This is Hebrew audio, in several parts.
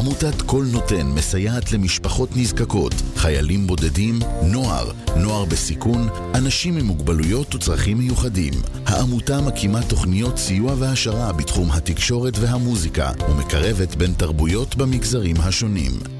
עמותת קול נותן מסייעת למשפחות נזקקות, חיילים בודדים, נוער, נוער בסיכון, אנשים עם מוגבלויות וצרכים מיוחדים. העמותה מקימה תוכניות סיוע והעשרה בתחום התקשורת והמוזיקה, ומקרבת בין תרבויות במגזרים השונים.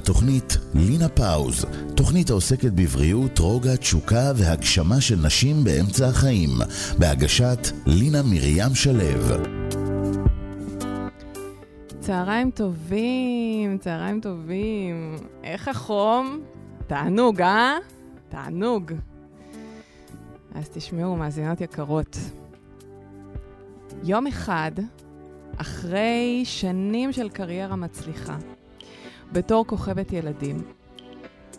לתוכנית לינה פאוז, תוכנית העוסקת בבריאות, רוגע, תשוקה והגשמה של נשים באמצע החיים, בהגשת לינה מרים שלו. צהריים טובים, צהריים טובים. איך החום? תענוג, אה? תענוג. אז תשמעו, מאזינות יקרות. יום אחד, אחרי שנים של קריירה מצליחה, בתור כוכבת ילדים,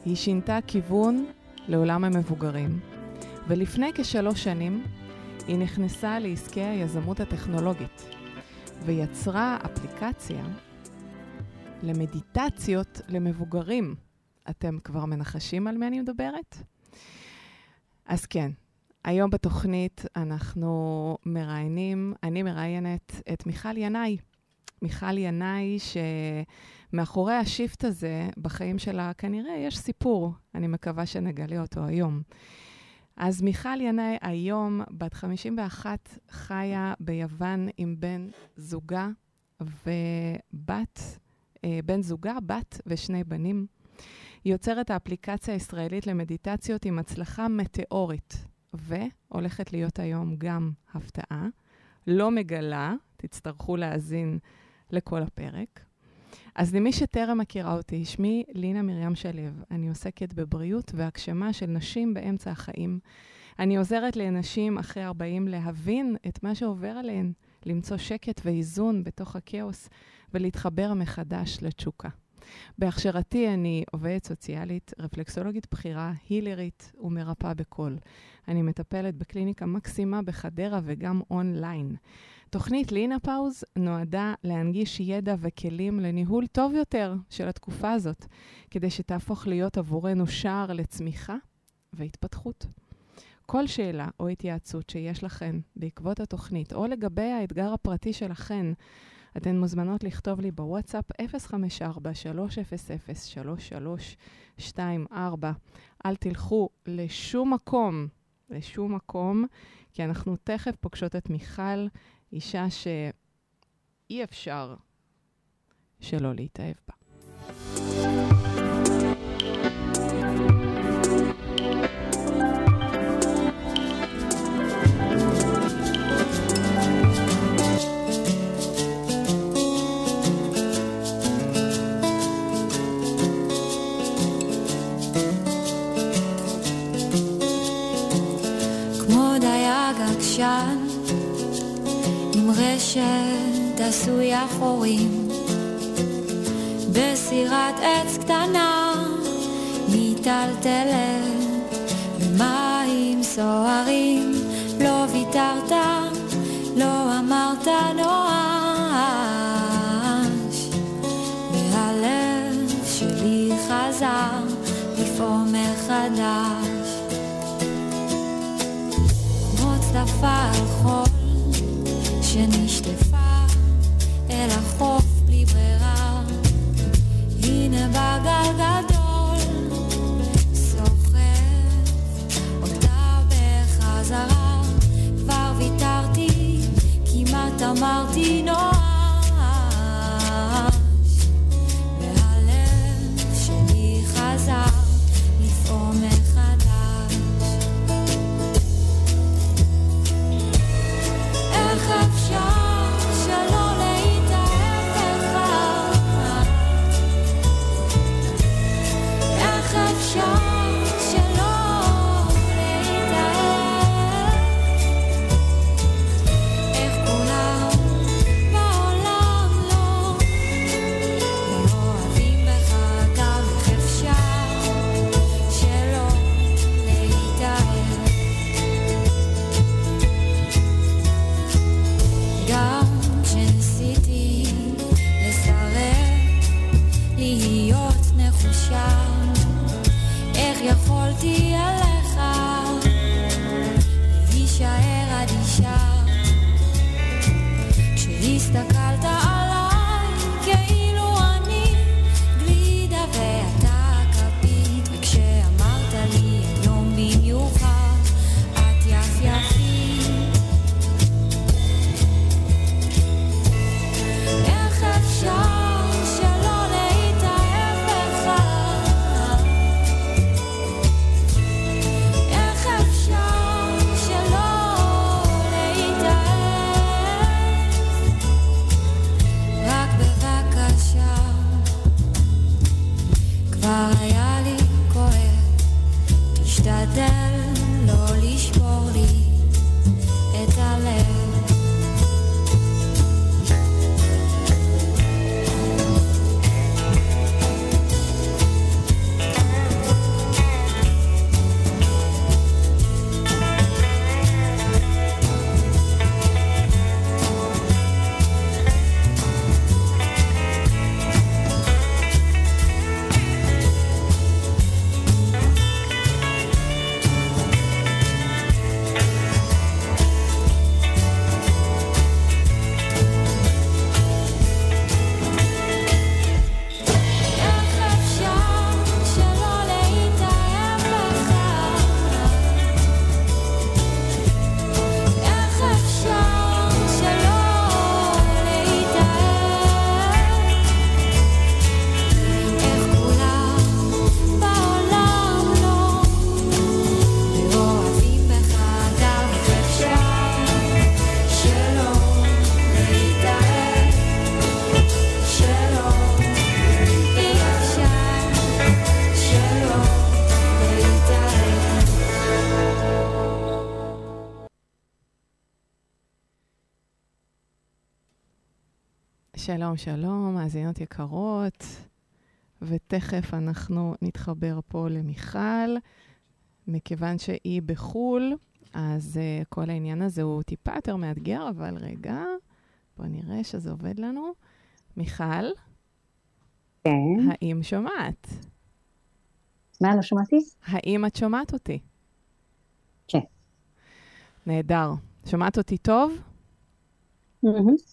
היא שינתה כיוון לעולם המבוגרים, ולפני כשלוש שנים היא נכנסה לעסקי היזמות הטכנולוגית. ויצרה אפליקציה למדיטציות למבוגרים. אתם כבר מנחשים על מי אני מדברת? אז כן, היום בתוכנית אנחנו מראיינים, אני מראיינת את מיכל ינאי. מיכל ינאי, שמאחורי השיפט הזה בחיים שלה כנראה יש סיפור, אני מקווה שנגלה אותו היום. אז מיכל ינאי היום, בת 51, חיה ביוון עם בן זוגה ובת, אה, בן זוגה, בת ושני בנים. היא יוצרת האפליקציה הישראלית למדיטציות עם הצלחה מטאורית, והולכת להיות היום גם הפתעה. לא מגלה, תצטרכו להאזין לכל הפרק. אז למי שטרם מכירה אותי, שמי לינה מרים שלו. אני עוסקת בבריאות והגשמה של נשים באמצע החיים. אני עוזרת לנשים אחרי 40 להבין את מה שעובר עליהן, למצוא שקט ואיזון בתוך הכאוס ולהתחבר מחדש לתשוקה. בהכשרתי אני עובדת סוציאלית, רפלקסולוגית בכירה, הילרית ומרפאה בקול. אני מטפלת בקליניקה מקסימה בחדרה וגם אונליין. תוכנית לינה פאוז נועדה להנגיש ידע וכלים לניהול טוב יותר של התקופה הזאת, כדי שתהפוך להיות עבורנו שער לצמיחה והתפתחות. כל שאלה או התייעצות שיש לכן בעקבות התוכנית, או לגבי האתגר הפרטי שלכן, אתן מוזמנות לכתוב לי בוואטסאפ 054-300-3324. אל תלכו לשום מקום, לשום מקום, כי אנחנו תכף פוגשות את מיכל, אישה שאי אפשר שלא להתאהב בה. כמו רשת עשוי חורים. בסירת עץ קטנה מיטלטלת במים סוערים. לא ויתרת, לא אמרת נואש והלב שלי חזר לפעום מחדש. כמו צדפה על חול שנשטפה אל החוף בלי ברירה. הנה בגל שלום, שלום, מאזינות יקרות, ותכף אנחנו נתחבר פה למיכל. מכיוון שהיא בחו"ל, אז uh, כל העניין הזה הוא טיפה יותר מאתגר, אבל רגע, בואו נראה שזה עובד לנו. מיכל, כן. האם שומעת? מה, לא שמעתי? האם את שומעת אותי? כן. נהדר. שומעת אותי טוב?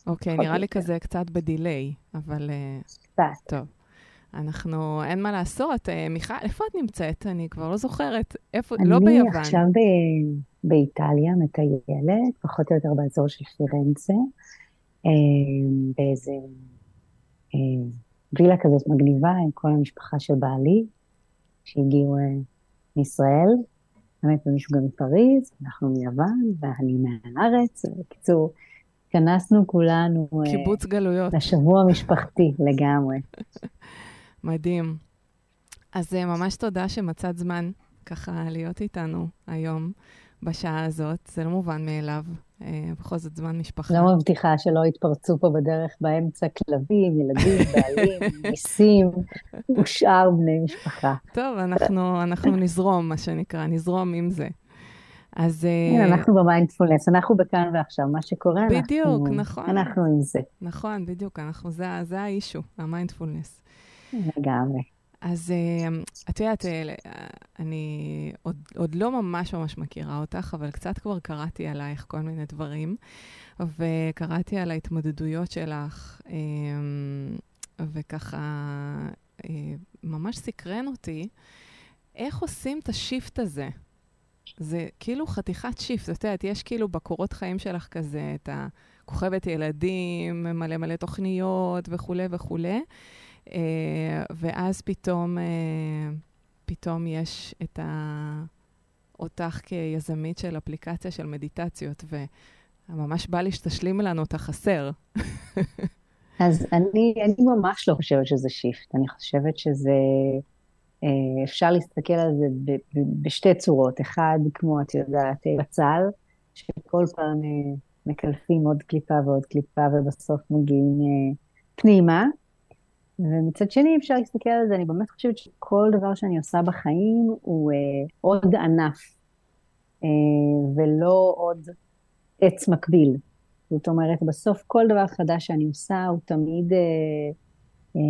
אוקיי, נראה לי. כזה קצת בדיליי, אבל uh, קצת. טוב. אנחנו, אין מה לעשות. אה, מיכל, איפה את נמצאת? אני כבר לא זוכרת. איפה, לא ביוון. אני עכשיו ב- באיטליה מטיילת, פחות או יותר באזור של פירנצה, אה, באיזה אה, וילה כזאת מגניבה עם כל המשפחה של בעלי, שהגיעו אה, מישראל. באמת, ומישהו גם מפריז, אנחנו מיוון, ואני מהארץ. בקיצור, התכנסנו כולנו אה, קיבוץ גלויות. לשבוע המשפחתי לגמרי. מדהים. אז אה, ממש תודה שמצאת זמן ככה להיות איתנו היום, בשעה הזאת. זה לא מובן מאליו אה, בכל זאת זמן משפחה. לא מבטיחה שלא יתפרצו פה בדרך באמצע כלבים, ילדים, בעלים, ניסים ושאר בני משפחה. טוב, אנחנו, אנחנו נזרום, מה שנקרא, נזרום עם זה. אז... אה, כן, אנחנו במיינדפולנס, אנחנו בכאן ועכשיו, מה שקורה, אנחנו... בדיוק, נכון. אנחנו עם זה, נכון, בדיוק, אנחנו, זה, זה האישו, המיינדפולנס. לגמרי. אז אה, את יודעת, אה, אני עוד, עוד לא ממש ממש מכירה אותך, אבל קצת כבר קראתי עלייך כל מיני דברים, וקראתי על ההתמודדויות שלך, וככה ממש סקרן אותי, איך עושים את ה shift הזה? זה כאילו חתיכת shift, את יודעת, יש כאילו בקורות חיים שלך כזה, את הכוכבת ילדים, מלא מלא תוכניות וכולי וכולי, אה, ואז פתאום, אה, פתאום יש את ה... אותך כיזמית של אפליקציה של מדיטציות, וממש בא לי שתשלים לנו את החסר. אז אני, אני ממש לא חושבת שזה שיפט, אני חושבת שזה, אפשר להסתכל על זה בשתי צורות. אחד, כמו את יודעת, אה, בצל, שכל פעם אה, מקלפים עוד קליפה ועוד קליפה ובסוף מגיעים אה, פנימה. ומצד שני אפשר להסתכל על זה, אני באמת חושבת שכל דבר שאני עושה בחיים הוא אה, עוד ענף, אה, ולא עוד עץ מקביל. זאת אומרת, בסוף כל דבר חדש שאני עושה הוא תמיד אה, אה,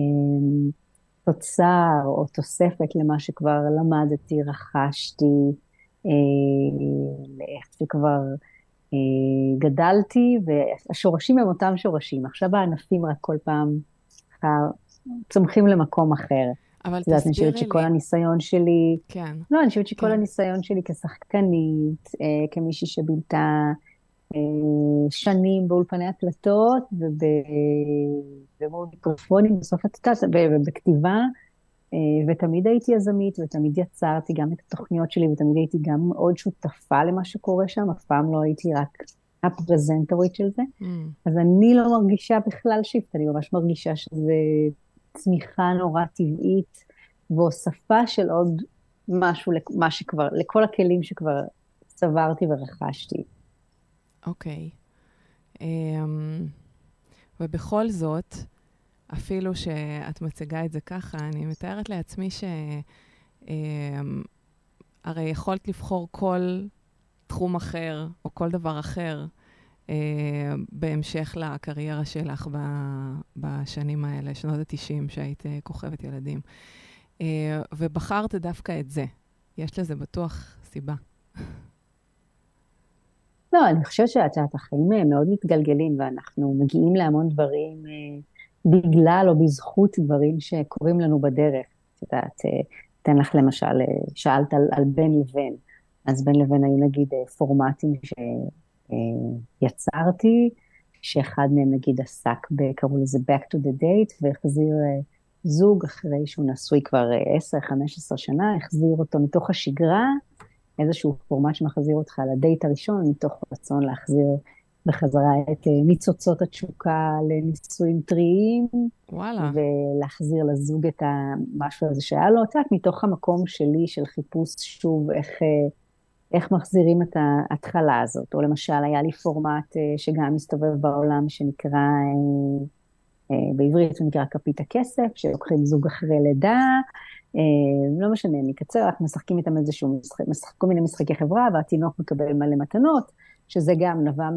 תוצר או תוספת למה שכבר למדתי, רכשתי, אה, לאיך שכבר אה, גדלתי, והשורשים הם אותם שורשים. עכשיו הענפים רק כל פעם ככה צומחים למקום אחר. אבל את יודעת, אני תסבירי חושבת לי. שכל הניסיון שלי, כן, לא, אני חושבת שכל כן. הניסיון שלי כשחקנית, אה, כמישהי שבילתה אה, שנים באולפני הקלטות וב- ומול מיקרופונים, בסוף את יודעת, ו- ובכתיבה, אה, ותמיד הייתי יזמית ותמיד יצרתי גם את התוכניות שלי ותמיד הייתי גם מאוד שותפה למה שקורה שם, אף פעם לא הייתי רק הפרזנטורית של זה. Mm, אז אני לא מרגישה בכלל שיפט, אני ממש מרגישה שזה צמיחה נורא טבעית והוספה של עוד משהו למה שכבר, לכל הכלים שכבר צברתי ורכשתי. אוקיי. אמ, ובכל זאת, אפילו שאת מציגה את זה ככה, אני מתארת לעצמי ש... אמ, הרי יכולת לבחור כל תחום אחר או כל דבר אחר אה, בהמשך לקריירה שלך ב- בשנים האלה, שנות ה-90, שהיית אה, כוכבת ילדים. אה, ובחרת דווקא את זה. יש לזה בטוח סיבה. לא, אני חושבת יודעת, החיים אה, מאוד מתגלגלים ואנחנו מגיעים להמון דברים אה, בגלל או בזכות דברים שקורים לנו בדרך. את יודעת, אה, אתן לך למשל, שאלת על, על בין לבין. אז בין לבין היו נגיד פורמטים שיצרתי, שאחד מהם נגיד עסק, קראו לזה Back to the Date, והחזיר זוג אחרי שהוא נשוי כבר אה, 10-15 שנה, החזיר אותו מתוך השגרה, איזשהו פורמט שמחזיר אותך לדייט הראשון, מתוך רצון להחזיר בחזרה את אה, ניצוצות התשוקה לנישואים טריים, וואלה. ולהחזיר לזוג את המשהו הזה שהיה לו, את יודעת, מתוך המקום שלי של חיפוש שוב איך, אה, איך מחזירים את ההתחלה הזאת. או למשל, היה לי פורמט אה, שגם מסתובב בעולם, שנקרא, בעברית הוא נקרא כפית הכסף, שלוקחים זוג אחרי לידה, לא משנה, נקצר, רק משחקים איתם איזשהו משחק, משחק, כל מיני משחקי חברה, והתינוק מקבל מלא מתנות, שזה גם נבע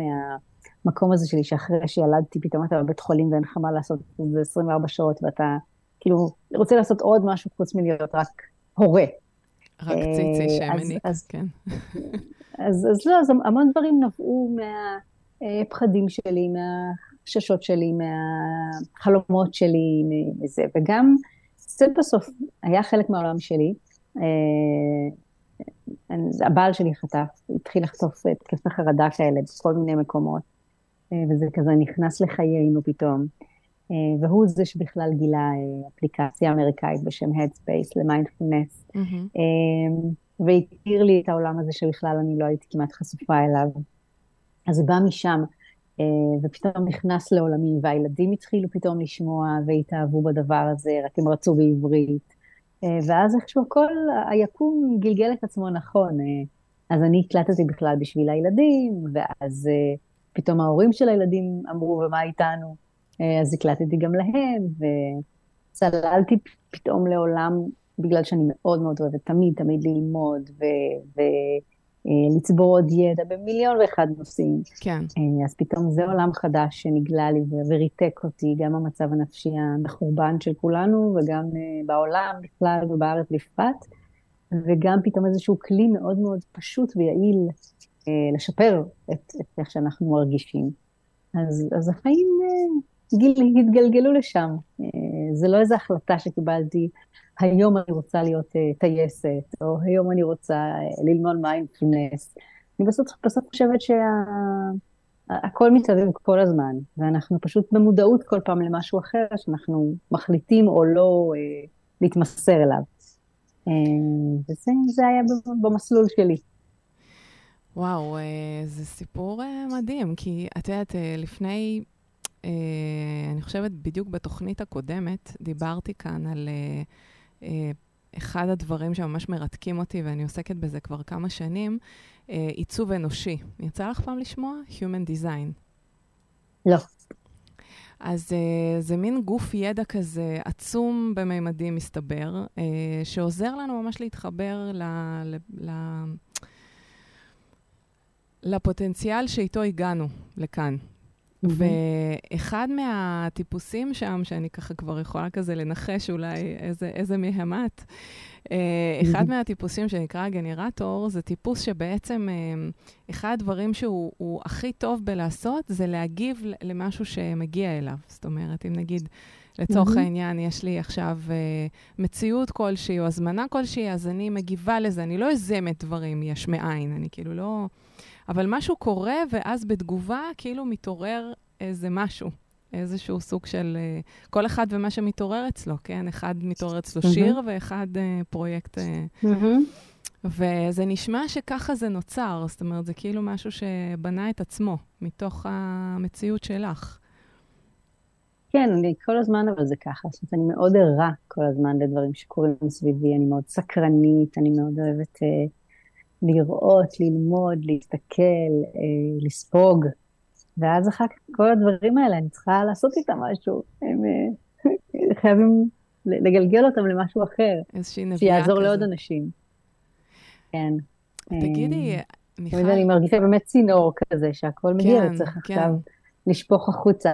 מהמקום הזה שלי, שאחרי שילדתי, פתאום אתה בבית חולים ואין לך מה לעשות, זה 24 שעות, ואתה כאילו רוצה לעשות עוד משהו חוץ מלהיות רק הורה. רק ציצי אה, אז- שמניק, אז- כן. אז, אז לא, אז המון דברים נבעו מהפחדים שלי, מהחששות שלי, מהחלומות שלי, מזה, וגם זה בסוף היה חלק מהעולם שלי. אה, הבעל שלי חטף, התחיל לחטוף התקפי חרדה כאלה בכל מיני מקומות, אה, וזה כזה נכנס לחיינו פתאום. אה, והוא זה שבכלל גילה אפליקציה אמריקאית בשם Headspace למיינדפולנס. אמ, והכיר לי את העולם הזה שבכלל אני לא הייתי כמעט חשופה אליו. אז זה בא משם, ופתאום נכנס לעולמי, והילדים התחילו פתאום לשמוע והתאהבו בדבר הזה, רק הם רצו בעברית. אה, ואז איכשהו הכל, היקום גלגל את עצמו נכון. אה, אז אני הקלטתי בכלל בשביל הילדים, ואז אה, פתאום ההורים של הילדים אמרו, ומה איתנו? אה, אז הקלטתי גם להם, וצללתי פתאום לעולם, בגלל שאני מאוד מאוד אוהבת תמיד, תמיד ללמוד, ולצבור עוד ידע במיליון ואחד נושאים. כן. אה, אז פתאום זה עולם חדש שנגלה לי וריתק אותי, גם המצב הנפשי המחורבן של כולנו, וגם אה, בעולם בכלל ובארץ בפרט, וגם פתאום איזשהו כלי מאוד מאוד פשוט ויעיל אה, לשפר את, את איך שאנחנו מרגישים. אז, אז החיים אה, גיל, התגלגלו לשם. אה, זה לא איזו החלטה שקיבלתי, היום אני רוצה להיות אה, טייסת, או היום אני רוצה אה, ללמוד מיינדפלנס. אני בסוף, בסוף חושבת שהכל מסביב כל הזמן, ואנחנו פשוט במודעות כל פעם למשהו אחר שאנחנו מחליטים או לא אה, להתמסר אליו. אה, וזה זה היה במסלול שלי. וואו, אה, זה סיפור מדהים, כי את יודעת, לפני, אני חושבת בדיוק בתוכנית הקודמת, דיברתי כאן על אחד הדברים שממש מרתקים אותי, ואני עוסקת בזה כבר כמה שנים, אה, עיצוב אנושי. יצא לך פעם לשמוע? Human Design. לא. אז uh, זה מין גוף ידע כזה עצום בממדים, מסתבר, uh, שעוזר לנו ממש להתחבר ל, ל, ל, לפוטנציאל שאיתו הגענו לכאן. ואחד מהטיפוסים שם, שאני ככה כבר יכולה כזה לנחש אולי איזה, איזה מהם את, אה, אחד מהטיפוסים שנקרא גנרטור, זה טיפוס שבעצם אה, אחד הדברים שהוא הוא הכי טוב בלעשות, זה להגיב למשהו שמגיע אליו. זאת אומרת, אם נגיד, לצורך מהמם. העניין, יש לי עכשיו אה, מציאות כלשהי או הזמנה כלשהי, אז אני מגיבה לזה, אני לא יוזמת דברים יש מאין, אני כאילו לא... אבל משהו קורה, ואז בתגובה כאילו מתעורר איזה משהו, איזשהו סוג של... אה, כל אחד ומה שמתעורר אצלו, כן? אחד מתעורר אצלו מהמם. שיר ואחד אה, פרויקט... אה, וזה נשמע שככה זה נוצר, זאת אומרת, זה כאילו משהו שבנה את עצמו, מתוך המציאות שלך. כן, אני כל הזמן, אבל זה ככה. זאת אומרת, אני מאוד ערה כל הזמן לדברים שקורים סביבי, אני מאוד סקרנית, אני מאוד אוהבת אה, לראות, ללמוד, להסתכל, אה, לספוג, ואז אחר כך כל הדברים האלה, אני צריכה לעשות איתם משהו. הם אה, חייבים לגלגל אותם למשהו אחר, איזושהי נביאה שיעזור לעוד כזאת. אנשים. כן. תגידי, אה, מיכל, אני מרגישה באמת צינור כזה, שהכל מגיע כן, וצריך כן. עכשיו לשפוך החוצה.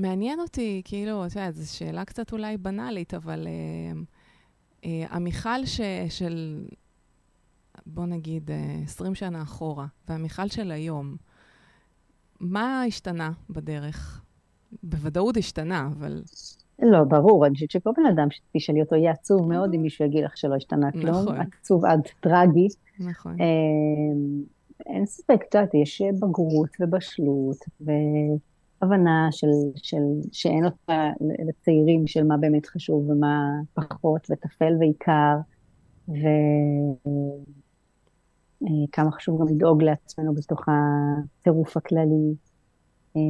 מעניין אותי, כאילו, את יודעת, זו שאלה קצת אולי בנאלית, אבל אה, אה, המיכל ש, של, בוא נגיד, אה, 20 שנה אחורה, והמיכל של היום, מה השתנה בדרך? בוודאות השתנה, אבל... לא, ברור, אני חושבת שכל בן אדם שתשאלי אותו יהיה עצוב מאוד אם מישהו יגיד לך שלא השתנה כלום, נכון. עצוב עד טרגי. נכון. אה, אין ספק, את יודעת, יש בגרות ובשלות והבנה של, של, שאין אותה לצעירים של מה באמת חשוב ומה פחות, וטפל ועיקר, וכמה חשוב גם לדאוג לעצמנו בתוך הטירוף הכללי. אה,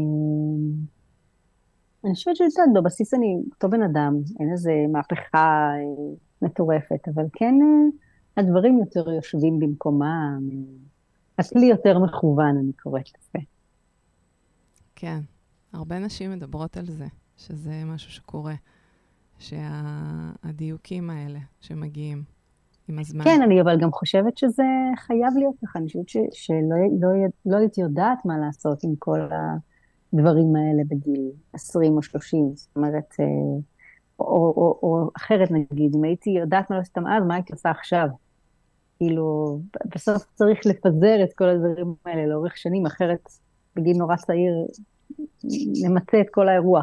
אני חושבת יודעת, בבסיס אני אותו בן אדם, אין איזה מהפכה אה, מטורפת, אבל כן אה, הדברים יותר יושבים במקומם, אה, הכלי יותר מכוון, אני קוראת לזה. כן. הרבה נשים מדברות על זה, שזה משהו שקורה, שהדיוקים האלה שמגיעים עם הזמן. כן, אני אבל גם חושבת שזה חייב להיות ככה, אני חושבת ש- שלא לא, לא הייתי יודעת מה לעשות עם כל הדברים האלה בגיל 20 או 30, זאת אומרת, אה, או, או, או אחרת נגיד, אם הייתי יודעת מה לעשות אז, מה הייתי עושה עכשיו? כאילו, בסוף צריך לפזר את כל הדברים האלה לאורך שנים, אחרת בגיל נורא צעיר נמצה את כל האירוע.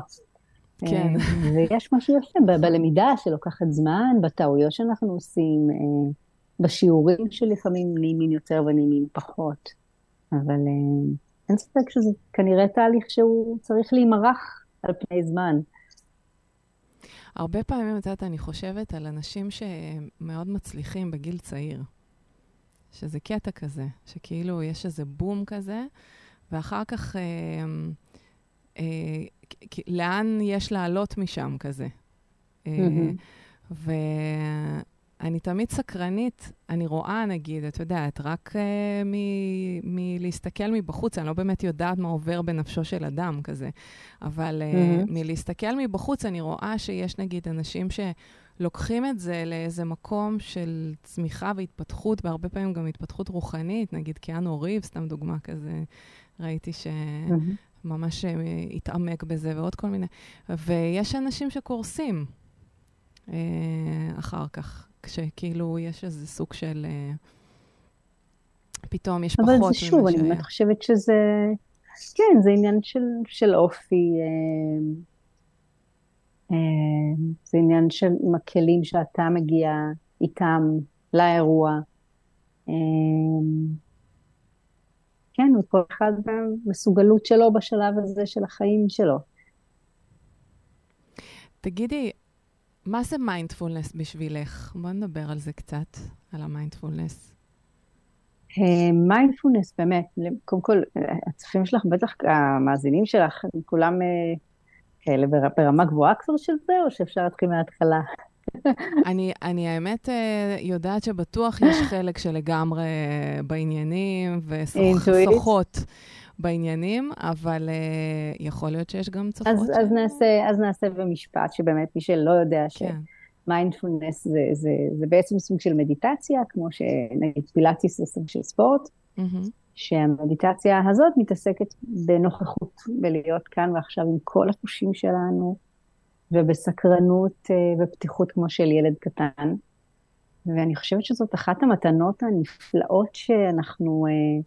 כן. אה, ויש משהו יפה ב- בלמידה שלוקחת זמן, בטעויות שאנחנו עושים, אה, בשיעורים שלפעמים נעימים יותר ונעימים פחות. אבל אה, אין ספק שזה כנראה תהליך שהוא צריך להימרח על פני זמן. הרבה פעמים, את יודעת, אני חושבת על אנשים שמאוד מצליחים בגיל צעיר. שזה קטע כזה, שכאילו יש איזה בום כזה, ואחר כך אה, לאן יש לעלות משם כזה. אה, מהמם. אני תמיד סקרנית, אני רואה, נגיד, את יודעת, רק uh, מלהסתכל מבחוץ, אני לא באמת יודעת מה עובר בנפשו של אדם כזה, אבל. מלהסתכל מבחוץ, אני רואה שיש, נגיד, אנשים שלוקחים את זה לאיזה מקום של צמיחה והתפתחות, והרבה פעמים גם התפתחות רוחנית, נגיד קיאנו ריב, סתם דוגמה כזה, ראיתי ש... ממש אה, התעמק בזה ועוד כל מיני. ויש אנשים שקורסים אה, אחר כך, כשכאילו יש איזה סוג של... אה, פתאום יש פחות אבל ממה זה שוב, אני שהיה. באמת חושבת שזה, כן, זה עניין של, של אופי, אה, אה, זה עניין של עם הכלים שאתה מגיע איתם לאירוע. אה, כן, וכל אחד במסוגלות שלו בשלב הזה של החיים שלו. תגידי, מה זה מיינדפולנס בשבילך? בוא נדבר על זה קצת, על ה mindfulness. mindfulness, באמת, קודם כל, אה, הצופים שלך, בטח המאזינים שלך, כולם אה, כאלה בר- ברמה גבוהה כבר של זה, או שאפשר להתחיל מההתחלה? אני, אני האמת אה, יודעת שבטוח יש חלק שלגמרי בעניינים אינטואיט. ושחות בעניינים, אבל אה, יכול להיות שיש גם צופות. אז, אז, ש- נעשה, אז נעשה במשפט, שבאמת מי שלא יודע כן, שמיינדפולנס זה, זה, זה בעצם סוג של מדיטציה, כמו שנגיד פילאטיס זה סוג של ספורט, מהמם, שהמדיטציה הזאת מתעסקת בנוכחות, בלהיות כאן ועכשיו עם כל החושים שלנו, ובסקרנות אה, ופתיחות כמו של ילד קטן. ואני חושבת שזאת אחת המתנות הנפלאות שאנחנו אה,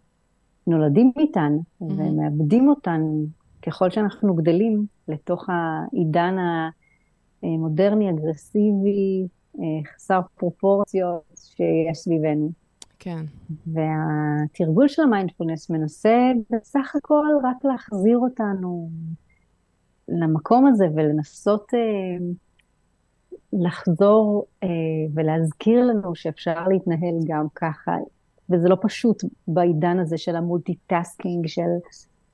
נולדים איתן, ומאבדים אותן ככל שאנחנו גדלים לתוך העידן המודרני, אגרסיבי, אה, חסר פרופורציות שיש סביבנו. כן, והתרגול של המיינדפולנס מנסה בסך הכל רק להחזיר אותנו למקום הזה ולנסות אה, לחזור אה, ולהזכיר לנו שאפשר להתנהל גם ככה, וזה לא פשוט בעידן הזה של ה multitasking, של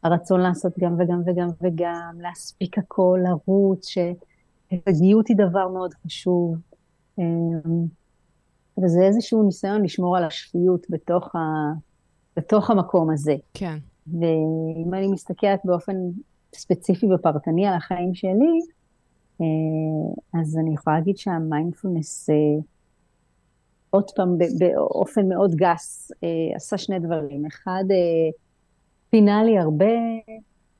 הרצון לעשות גם וגם וגם וגם, להספיק הכל, לרוץ, שהישגיות היא דבר מאוד חשוב. אה, וזה איזשהו ניסיון לשמור על השפיות בתוך, ה, בתוך המקום הזה. כן. ואם אני מסתכלת באופן ספציפי ופרטני על החיים שלי, אה, אז אני יכולה להגיד שהמיינדפולנס, אה, עוד פעם, באופן מאוד גס, אה, עשה שני דברים. אחד, פינה לי הרבה,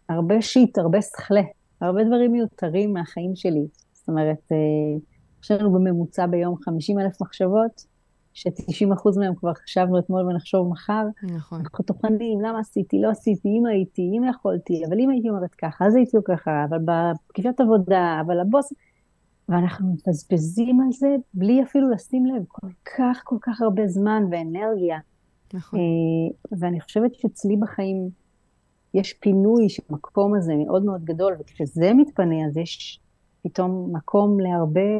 הרבה שיט, הרבה שכלה, הרבה דברים מיותרים מהחיים שלי. זאת אומרת, יש לנו בממוצע ביום 50 אלף מחשבות, ש-90% מהם כבר חשבנו אתמול ונחשוב מחר. נכון. אנחנו טוחנים, למה עשיתי, לא עשיתי, אם הייתי, אם יכולתי, אבל אם הייתי אומרת ככה, אז הייתי ככה, אבל בפגישת עבודה, אבל הבוס... ואנחנו מבזבזים על זה בלי אפילו לשים לב כל כך כל כך הרבה זמן ואנרגיה. נכון. אה, ואני חושבת שאצלי בחיים יש פינוי של המקום הזה מאוד מאוד גדול, וכשזה מתפנה אז יש פתאום מקום להרבה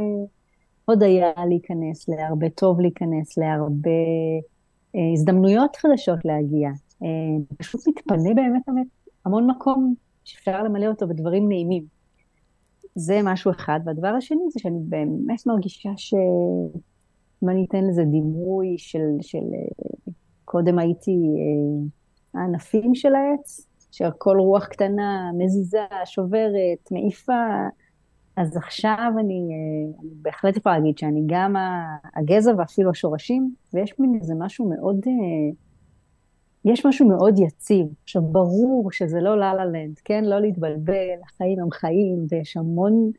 הודיה להיכנס, להרבה טוב להיכנס, להרבה אה, הזדמנויות חדשות להגיע. אה, פשוט מתפנה באמת המון מקום שאפשר למלא אותו בדברים נעימים. זה משהו אחד. והדבר השני זה שאני באמת מרגישה שאם אני אתן לזה דימוי של, של אה, קודם הייתי הענפים של העץ, שכל רוח קטנה מזיזה, שוברת, מעיפה, אז עכשיו אני, אה, אני בהחלט יכולה להגיד שאני גם הגזע ואפילו השורשים, ויש מין איזה משהו מאוד, אה, יש משהו מאוד יציב. עכשיו, ברור שזה לא לה לנד, כן? לא להתבלבל, החיים הם חיים, ויש המון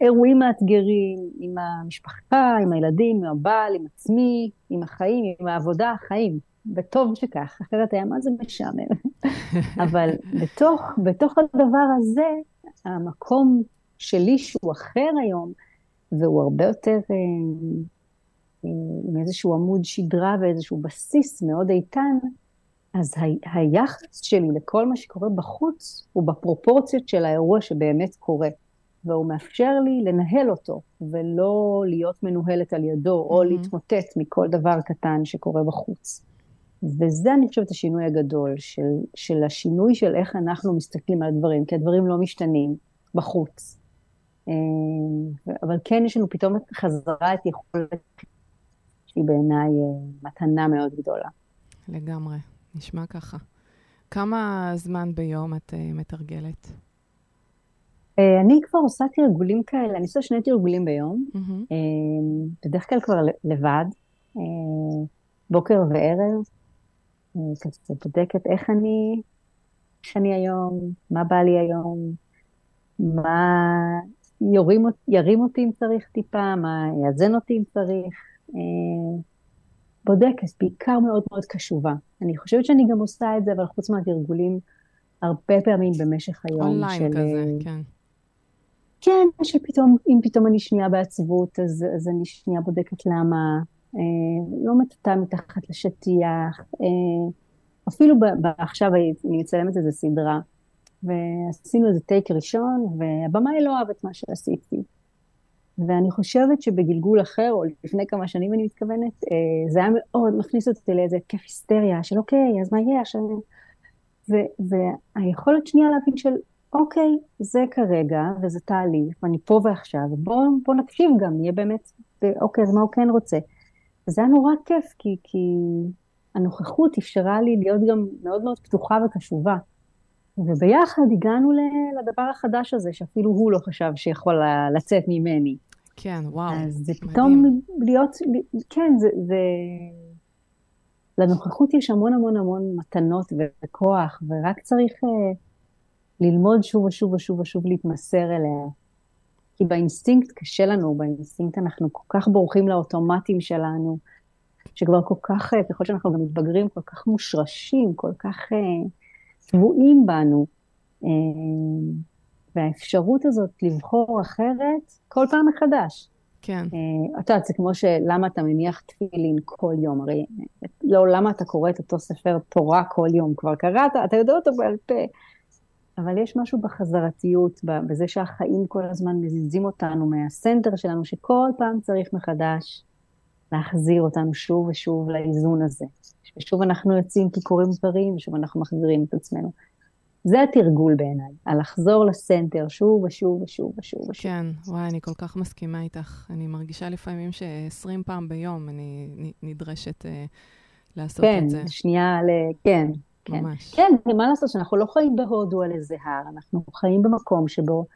אירועים מאתגרים עם המשפחה, עם הילדים, עם הבעל, עם עצמי, עם החיים, עם העבודה, החיים. וטוב שכך, אחרת היה מה זה משעמם. אבל בתוך, בתוך הדבר הזה, המקום שלי שהוא אחר היום, והוא הרבה יותר אה, אה, עם איזשהו עמוד שדרה ואיזשהו בסיס מאוד איתן, אז ה- היחס שלי לכל מה שקורה בחוץ הוא בפרופורציות של האירוע שבאמת קורה. והוא מאפשר לי לנהל אותו, ולא להיות מנוהלת על ידו, או Mhm. להתמוטט מכל דבר קטן שקורה בחוץ. וזה, אני חושבת, השינוי הגדול, של, של השינוי של איך אנחנו מסתכלים על הדברים, כי הדברים לא משתנים בחוץ. אה, אבל כן יש לנו פתאום חזרה את יכולת שהיא בעיניי אה, מתנה מאוד גדולה. לגמרי, נשמע ככה. כמה זמן ביום את אה, מתרגלת? אני כבר עושה תרגולים כאלה, אני עושה שני תרגולים ביום, בדרך כלל כבר לבד, בוקר וערב, כזה בודקת איך אני, איך אני היום, מה בא לי היום, מה יורים, ירים אותי אם צריך טיפה, מה יאזן אותי אם צריך. אה, בודקת, בעיקר מאוד מאוד קשובה. אני חושבת שאני גם עושה את זה, אבל חוץ מהתרגולים, הרבה פעמים במשך היום אונליין של... כזה, אה, כן. כן, שפתאום, אם פתאום אני שנייה בעצבות, אז, אז אני שנייה בודקת למה, אה, לא מטאטה מתחת לשטיח, אה, אפילו ב, ב, עכשיו אני מצלמת איזה סדרה, ועשינו איזה טייק ראשון, והבמאי לא אהב את מה שעשיתי. ואני חושבת שבגלגול אחר, או לפני כמה שנים אני מתכוונת, אה, זה היה מאוד מכניס אותי לאיזה התקף היסטריה של אוקיי, אז מה יהיה עכשיו? ו- והיכולת שנייה להבין של אוקיי, זה כרגע, וזה תהליך, ואני פה ועכשיו, בוא, בוא נקשיב גם, נהיה באמת, אוקיי, אז מה הוא כן רוצה? וזה היה נורא כיף, כי, כי הנוכחות אפשרה לי להיות גם מאוד מאוד פתוחה וקשובה. וביחד הגענו לדבר החדש הזה, שאפילו הוא לא חשב שיכול לצאת ממני. כן, וואו, אז זה מדהים. פתאום להיות, כן, זה, זה... לנוכחות יש המון המון המון מתנות וכוח, ורק צריך אה, ללמוד שוב ושוב ושוב ושוב להתמסר אליה. כי באינסטינקט קשה לנו, באינסטינקט אנחנו כל כך בורחים לאוטומטים שלנו, שכבר כל כך, אה, ככל שאנחנו גם מתבגרים, כל כך מושרשים, כל כך אה, טבועים בנו. אה, והאפשרות הזאת לבחור אחרת כל פעם מחדש. כן, אה, את יודעת, זה כמו שלמה אתה מניח תפילין כל יום, הרי לא למה אתה קורא את אותו ספר תורה כל יום, כבר קראת, אתה יודע אותו בעל פה, אבל יש משהו בחזרתיות, בזה שהחיים כל הזמן מזיזים אותנו מהסנטר שלנו, שכל פעם צריך מחדש להחזיר אותנו שוב ושוב לאיזון הזה. ושוב אנחנו יוצאים כי קורים דברים, ושוב אנחנו מחזירים את עצמנו. זה התרגול בעיניי, על לחזור לסנטר שוב ושוב ושוב ושוב ושוב. כן, וואי, אני כל כך מסכימה איתך. אני מרגישה לפעמים ש-20 פעם ביום אני נדרשת אה, לעשות כן, את זה. שנייה ל... כן, כן. ממש. כן, מה לעשות שאנחנו לא חיים בהודו על איזה הר, אנחנו חיים במקום שבו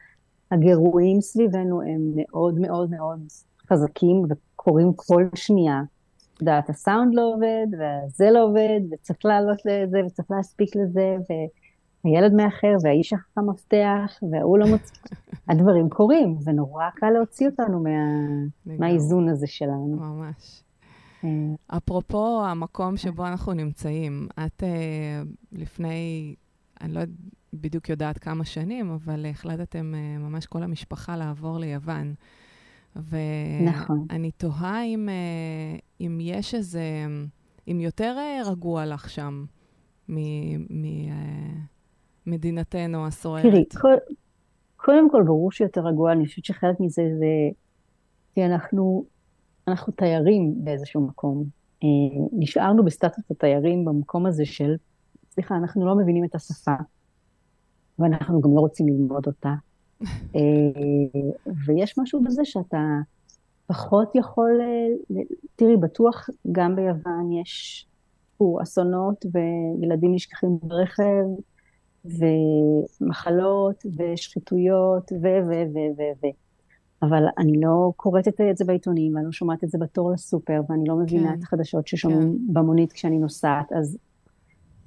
הגירויים סביבנו הם מאוד מאוד מאוד חזקים וקורים כל שנייה. את יודעת, הסאונד לא עובד, וזה לא עובד, וצריך לעלות לזה, וצריך להספיק לזה, והילד מאחר, והאיש אחר מפתח, וההוא לא מוצא. הדברים קורים, ונורא קל להוציא אותנו מה... מהאיזון הזה שלנו. ממש. אה, אפרופו המקום שבו אנחנו נמצאים, את אה, לפני, אני לא בדיוק יודעת כמה שנים, אבל החלטתם אה, ממש כל המשפחה לעבור ליוון. נכון. ואני תוהה אם, אה, אם יש איזה, אם יותר אה, רגוע לך שם ממדינתנו הסוערת. תראי, כל, קודם כל ברור שיותר רגוע, אני חושבת שחלק מזה זה, כי אנחנו, אנחנו תיירים באיזשהו מקום. אה, נשארנו בסטטוס התיירים במקום הזה של, סליחה, אנחנו לא מבינים את השפה, ואנחנו גם לא רוצים ללמוד אותה. אה, ויש משהו בזה שאתה פחות יכול, אה, תראי, בטוח גם ביוון יש הוא, אסונות וילדים נשכחים ברכב, ומחלות, ושחיתויות, ו, ו, ו, ו, ו. אבל אני לא קוראת את זה בעיתונים, ואני לא שומעת את זה בתור לסופר, ואני לא מבינה כן, את החדשות ששומעים במונית כשאני נוסעת, אז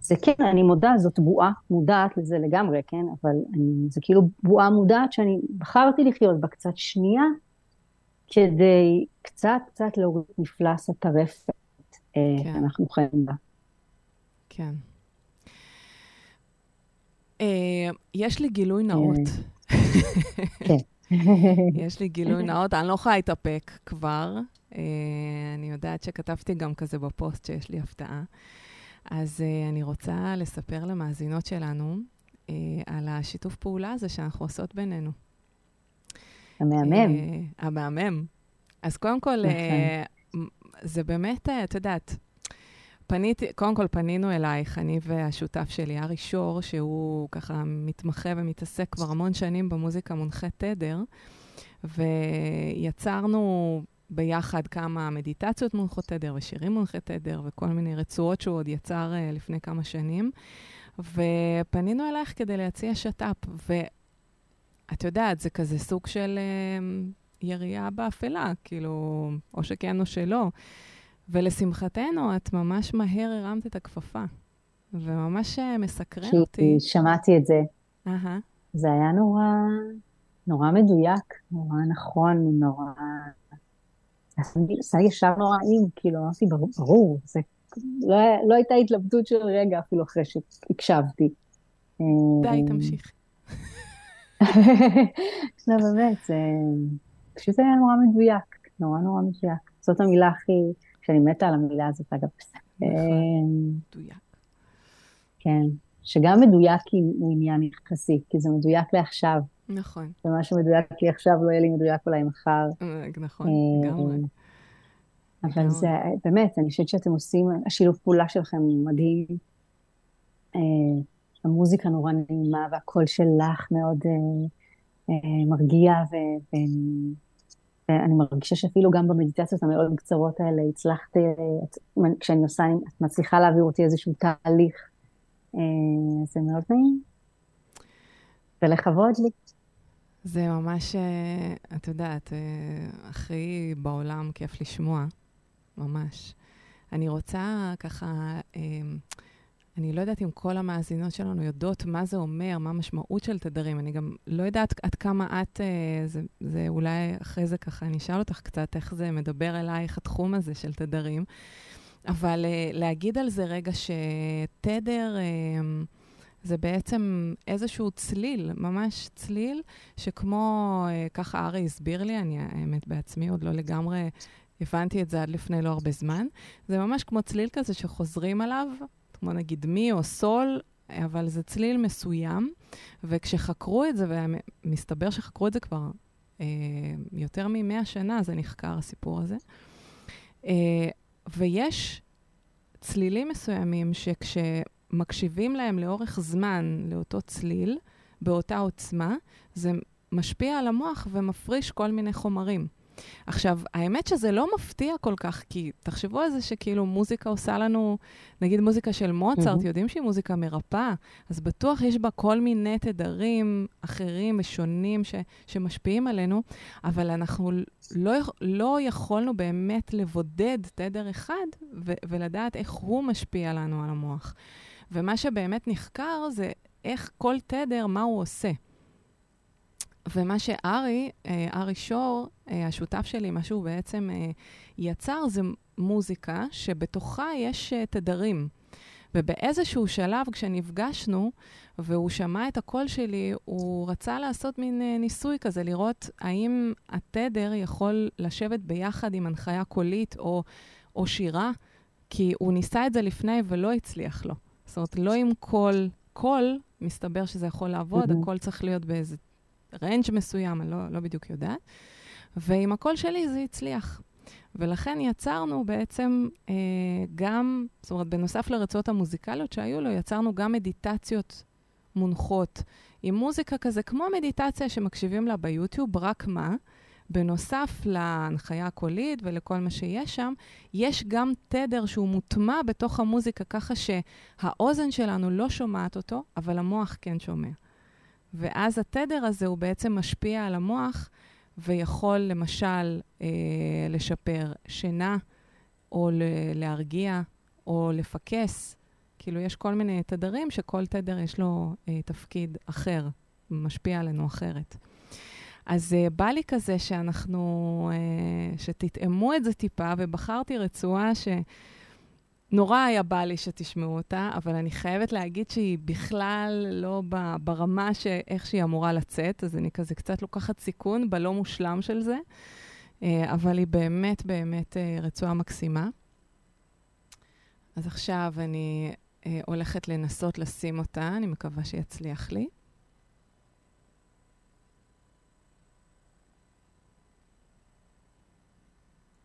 זה כן, אני מודה, זאת בועה מודעת לזה לגמרי, כן? אבל אני, זה כאילו בועה מודעת שאני בחרתי לחיות בה קצת שנייה, כדי קצת קצת להוריד מפלס הטרפת אה, כן. שאנחנו חיים בה. כן. אה, יש לי גילוי נאות. כן. יש לי גילוי נאות, אני לא יכולה להתאפק כבר. אה, אני יודעת שכתבתי גם כזה בפוסט שיש לי הפתעה. אז אה, אני רוצה לספר למאזינות שלנו אה, על השיתוף פעולה הזה שאנחנו עושות בינינו. המהמם. אה, המהמם. אז קודם כל, מ- זה באמת, אה, את יודעת, פניתי, קודם כל פנינו אלייך, אני והשותף שלי, ארי שור, שהוא ככה מתמחה ומתעסק כבר המון שנים במוזיקה מונחית תדר, ויצרנו ביחד כמה מדיטציות מונחות תדר ושירים מונחי תדר וכל מיני רצועות שהוא עוד יצר uh, לפני כמה שנים. ופנינו אלייך כדי להציע שת"פ, ואת יודעת, זה כזה סוג של uh, ירייה באפלה, כאילו, או שכן או שלא. ולשמחתנו, את ממש מהר הרמת את הכפפה, וממש אה, מסקרן אותי. שמעתי את זה. אהה, זה היה נורא, נורא מדויק, נורא נכון, נורא... עשה לי ישר נורא נעים, כאילו, אמרתי, ברור, זה... לא, היה- לא הייתה התלבטות של רגע אפילו אחרי שהקשבתי. די, אה, תמשיך. לא, באמת, זה פשוט היה נורא מדויק, נורא נורא מדויק. זאת המילה הכי, שאני מתה על המילה הזאת, אגב. נכון. אה, מדויק. כן, שגם מדויק הוא עניין יחסי, כי זה מדויק לעכשיו, נכון, ומה שמדויק לי עכשיו לא יהיה לי מדויק אולי מחר. אה, נכון, אה, לגמרי. אבל. זה, באמת, אני חושבת שאתם עושים, השילוב פעולה שלכם מדהים. אה, המוזיקה נורא נעימה, והקול שלך מאוד מרגיע, ואני מרגישה שאפילו גם במדיטציות המאוד קצרות האלה הצלחת, כשאני עושה, את מצליחה להעביר אותי איזשהו תהליך. זה מאוד נעים. ולכבוד לי. זה ממש, אה, את יודעת, אה, הכי בעולם כיף לשמוע, ממש. אני רוצה ככה, אה, אני לא יודעת אם כל המאזינות שלנו יודעות מה זה אומר, מה המשמעות של תדרים. אני גם לא יודעת עד כמה את, זה, זה אולי אחרי זה ככה, אני אשאל אותך קצת איך זה מדבר אלייך, התחום הזה של תדרים. אבל להגיד על זה רגע שתדר... זה בעצם איזשהו צליל, ממש צליל, שכמו, אה, ככה ארי הסביר לי, אני האמת בעצמי עוד לא לגמרי הבנתי את זה עד לפני לא הרבה זמן, זה ממש כמו צליל כזה שחוזרים עליו, כמו נגיד מי או סול, אבל זה צליל מסוים, וכשחקרו את זה, ומסתבר שחקרו את זה כבר אה, יותר מ-100 שנה, זה נחקר הסיפור הזה, אה, ויש צלילים מסוימים שכש... מקשיבים להם לאורך זמן לאותו צליל, באותה עוצמה, זה משפיע על המוח ומפריש כל מיני חומרים. עכשיו, האמת שזה לא מפתיע כל כך, כי תחשבו על זה שכאילו מוזיקה עושה לנו, נגיד מוזיקה של מוצרט, Mhm. יודעים שהיא מוזיקה מרפאה, אז בטוח יש בה כל מיני תדרים אחרים ושונים ש, שמשפיעים עלינו, אבל אנחנו לא, לא יכולנו באמת לבודד תדר אחד ו- ולדעת איך הוא משפיע לנו על המוח. ומה שבאמת נחקר זה איך כל תדר, מה הוא עושה. ומה שארי, אה, ארי שור, אה, השותף שלי, מה שהוא בעצם אה, יצר זה מוזיקה שבתוכה יש תדרים. ובאיזשהו שלב, כשנפגשנו, והוא שמע את הקול שלי, הוא רצה לעשות מין ניסוי כזה, לראות האם התדר יכול לשבת ביחד עם הנחיה קולית או, או שירה, כי הוא ניסה את זה לפני ולא הצליח לו. זאת אומרת, לא עם קול, קול, מסתבר שזה יכול לעבוד. הקול צריך להיות באיזה רנג' מסוים, אני לא, לא בדיוק יודעת. ועם הקול שלי זה הצליח. ולכן יצרנו בעצם אה, גם, זאת אומרת, בנוסף לרצועות המוזיקליות שהיו לו, יצרנו גם מדיטציות מונחות עם מוזיקה כזה, כמו מדיטציה שמקשיבים לה ביוטיוב, רק מה? בנוסף להנחיה הקולית ולכל מה שיש שם, יש גם תדר שהוא מוטמע בתוך המוזיקה, ככה שהאוזן שלנו לא שומעת אותו, אבל המוח כן שומע. ואז התדר הזה הוא בעצם משפיע על המוח ויכול למשל אה, לשפר שינה, או להרגיע, או לפקס. כאילו, יש כל מיני תדרים שכל תדר יש לו אה, תפקיד אחר, משפיע עלינו אחרת. אז אה, בא לי כזה שאנחנו, אה, שתטעמו את זה טיפה, ובחרתי רצועה שנורא היה בא לי שתשמעו אותה, אבל אני חייבת להגיד שהיא בכלל לא ברמה שאיך שהיא אמורה לצאת, אז אני כזה קצת לוקחת סיכון בלא מושלם של זה, אה, אבל היא באמת באמת רצועה מקסימה. אז עכשיו אני הולכת לנסות לשים אותה, אני מקווה שיצליח לי.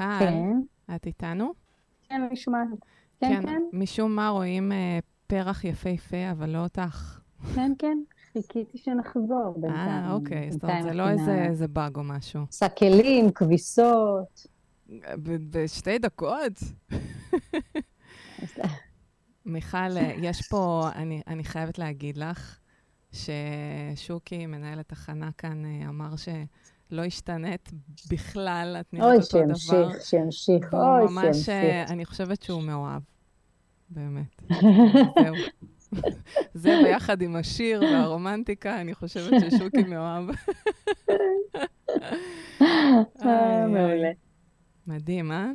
מיכל, כן, את איתנו? כן, אני שומעת. כן, כן, משום מה רואים אה, פרח יפהפה, אבל לא אותך. כן, כן. חיכיתי שנחזור בינתיים. אה, אוקיי, זאת אומרת, זה לא איזה, איזה באג או משהו. כלים, כביסות. בשתי דקות? מיכל, אה, יש פה, אני, אני חייבת להגיד לך, ששוקי, מנהל התחנה כאן, אה, אמר שלא השתנית בכלל, את נראית אוי, אותו דבר. שימשיך, שימשיך, והוא אוי, ממש, אה, שימשיך. אני חושבת שהוא מאוהב, באמת. זהו. זה ביחד עם השיר והרומנטיקה, אני חושבת ששוקי מאוהב. אה, מעולה. מדהים, אה?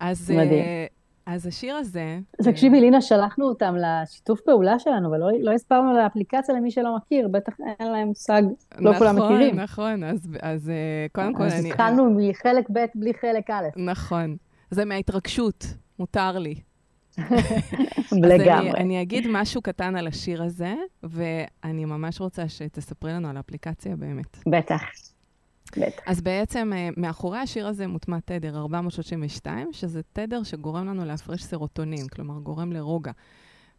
אז, מדהים. אז השיר הזה... אז אה, תקשיבי, לינה, שלחנו אותם לשיתוף פעולה שלנו, אבל לא, הסברנו לאפליקציה למי שלא מכיר, בטח אין להם מושג, לא כולם מכירים. נכון, נכון. אז, אז אה, קודם כל, אז אני... התחלנו מחלק ב' בלי חלק א', נכון. זה מההתרגשות, מותר לי. לגמרי. אז אני, אני אגיד משהו קטן על השיר הזה, ואני ממש רוצה שתספרי לנו על האפליקציה באמת. בטח, בטח. אז בעצם אה, מאחורי השיר הזה מוטמע תדר 432, שזה תדר שגורם לנו להפריש סרוטונין, כלומר גורם לרוגע.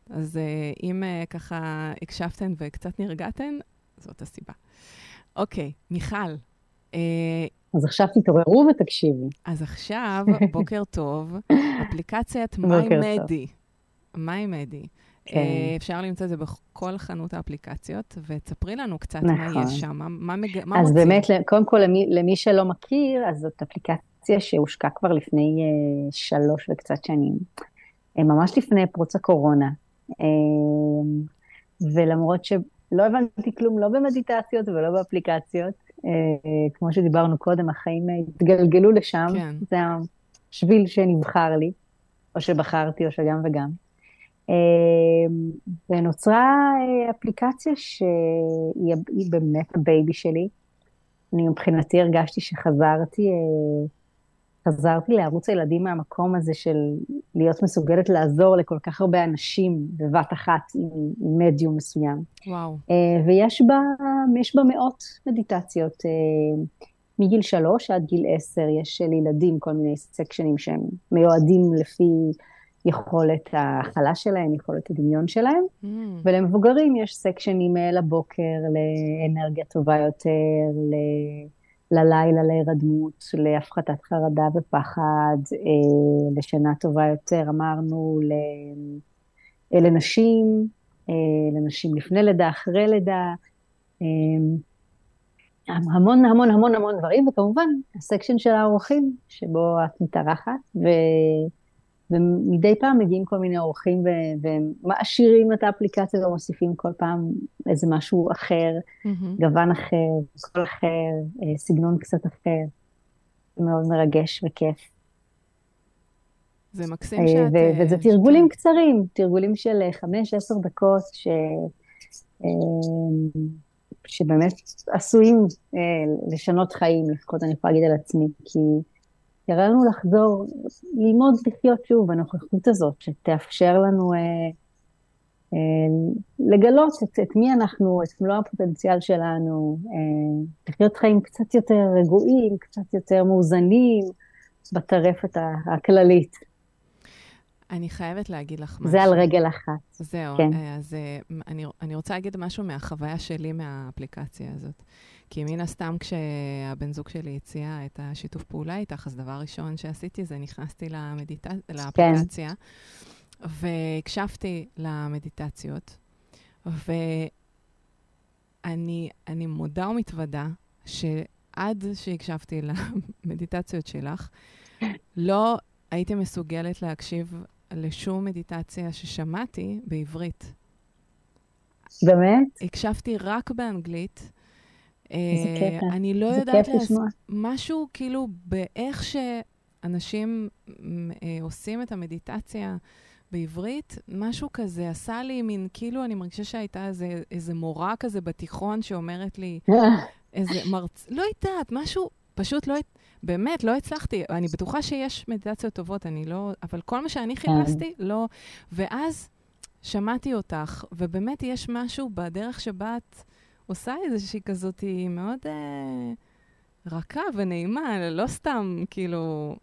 אז אה, אם אה, ככה הקשבתן וקצת נרגעתן, זאת הסיבה. אוקיי, מיכל, אז עכשיו תתעוררו ותקשיבו. אז עכשיו, בוקר טוב, אפליקציית. MyMedi. MyMedi. כן. אה, אפשר למצוא את זה בכל חנות האפליקציות, ותספרי לנו קצת מה נכון. יש שם, מה, מה. מה אז מוצאים. באמת, קודם כל, למי, למי שלא מכיר, אז זאת אפליקציה שהושקה כבר לפני אה, שלוש וקצת שנים, אה, ממש לפני פרוץ הקורונה. אה, ולמרות שלא הבנתי כלום, לא במדיטציות ולא באפליקציות, אה, כמו שדיברנו קודם, החיים התגלגלו לשם, כן. זה השביל שנבחר לי, או שבחרתי, או שגם וגם. אה, ונוצרה אה, אפליקציה שהיא היא באמת ה baby שלי. אני מבחינתי הרגשתי שחזרתי, אה, חזרתי לערוץ הילדים מהמקום הזה של להיות מסוגלת לעזור לכל כך הרבה אנשים בבת אחת עם, מדיום מסוים. וואו. אה, ויש בה, יש בה מאות מדיטציות. מגיל שלוש עד גיל עשר יש לילדים כל מיני סקשנים שהם מיועדים לפי יכולת ההכלה שלהם, יכולת הדמיון שלהם. Mm, ולמבוגרים יש סקשנים לבוקר, לאנרגיה טובה יותר, ל- ללילה להירדמות, להפחתת חרדה ופחד, אה, לשינה טובה יותר, אמרנו, ל- אה, לנשים, אה, לנשים לפני לידה, אחרי לידה, אה, המון המון המון המון דברים, וכמובן הסקשן של האורחים, שבו את מתארחת, ו... ומדי פעם מגיעים כל מיני אורחים ו- ומעשירים את האפליקציה ומוסיפים כל פעם איזה משהו אחר, מהמם. גוון אחר, קול אחר, אה, סגנון קצת אחר. מאוד מרגש וכיף. זה מקסים אה, שאת... ו- אה, וזה שאת- תרגולים קצרים, תרגולים של אה, חמש, עשר דקות, ש... שבאמת עשויים לשנות חיים, לפחות אני יכולה להגיד על עצמי, כי יראה לנו לחזור, ללמוד לחיות שוב בנוכחות הזאת, שתאפשר לנו אה, אה, לגלות את, את מי אנחנו, את מלוא הפוטנציאל שלנו, אה, לחיות חיים קצת יותר רגועים, קצת יותר מאוזנים בטרפת הכללית. אני חייבת להגיד לך משהו. זה על רגל אחת. זהו, כן. אה, אז אה, אני, אני רוצה להגיד משהו מהחוויה שלי מהאפליקציה הזאת. כי מן הסתם כשהבן זוג שלי הציע את השיתוף פעולה איתך, אז דבר ראשון שעשיתי זה נכנסתי למדיט... לאפליקציה, והקשבתי למדיטציות, ואני אני מודה ומתוודה שעד שהקשבתי למדיטציות שלך, לא הייתי מסוגלת להקשיב לשום מדיטציה ששמעתי בעברית. באמת? הקשבתי רק באנגלית. איזה אה, קטע. אני לא יודעת כיף לשמוע. משהו כאילו באיך שאנשים אה, עושים את המדיטציה בעברית, משהו כזה עשה לי מין, כאילו אני מרגישה שהייתה איזה, איזה מורה כזה בתיכון שאומרת לי, איזה מרצ... לא יודעת, משהו, פשוט לא... באמת, לא הצלחתי. אני בטוחה שיש מדיטציות טובות, אני לא... אבל כל מה שאני חיפשתי, לא... ואז שמעתי אותך, ובאמת יש משהו בדרך שבה את עושה איזושהי כזאת, היא מאוד... אה, רכה ונעימה, לא סתם, כאילו,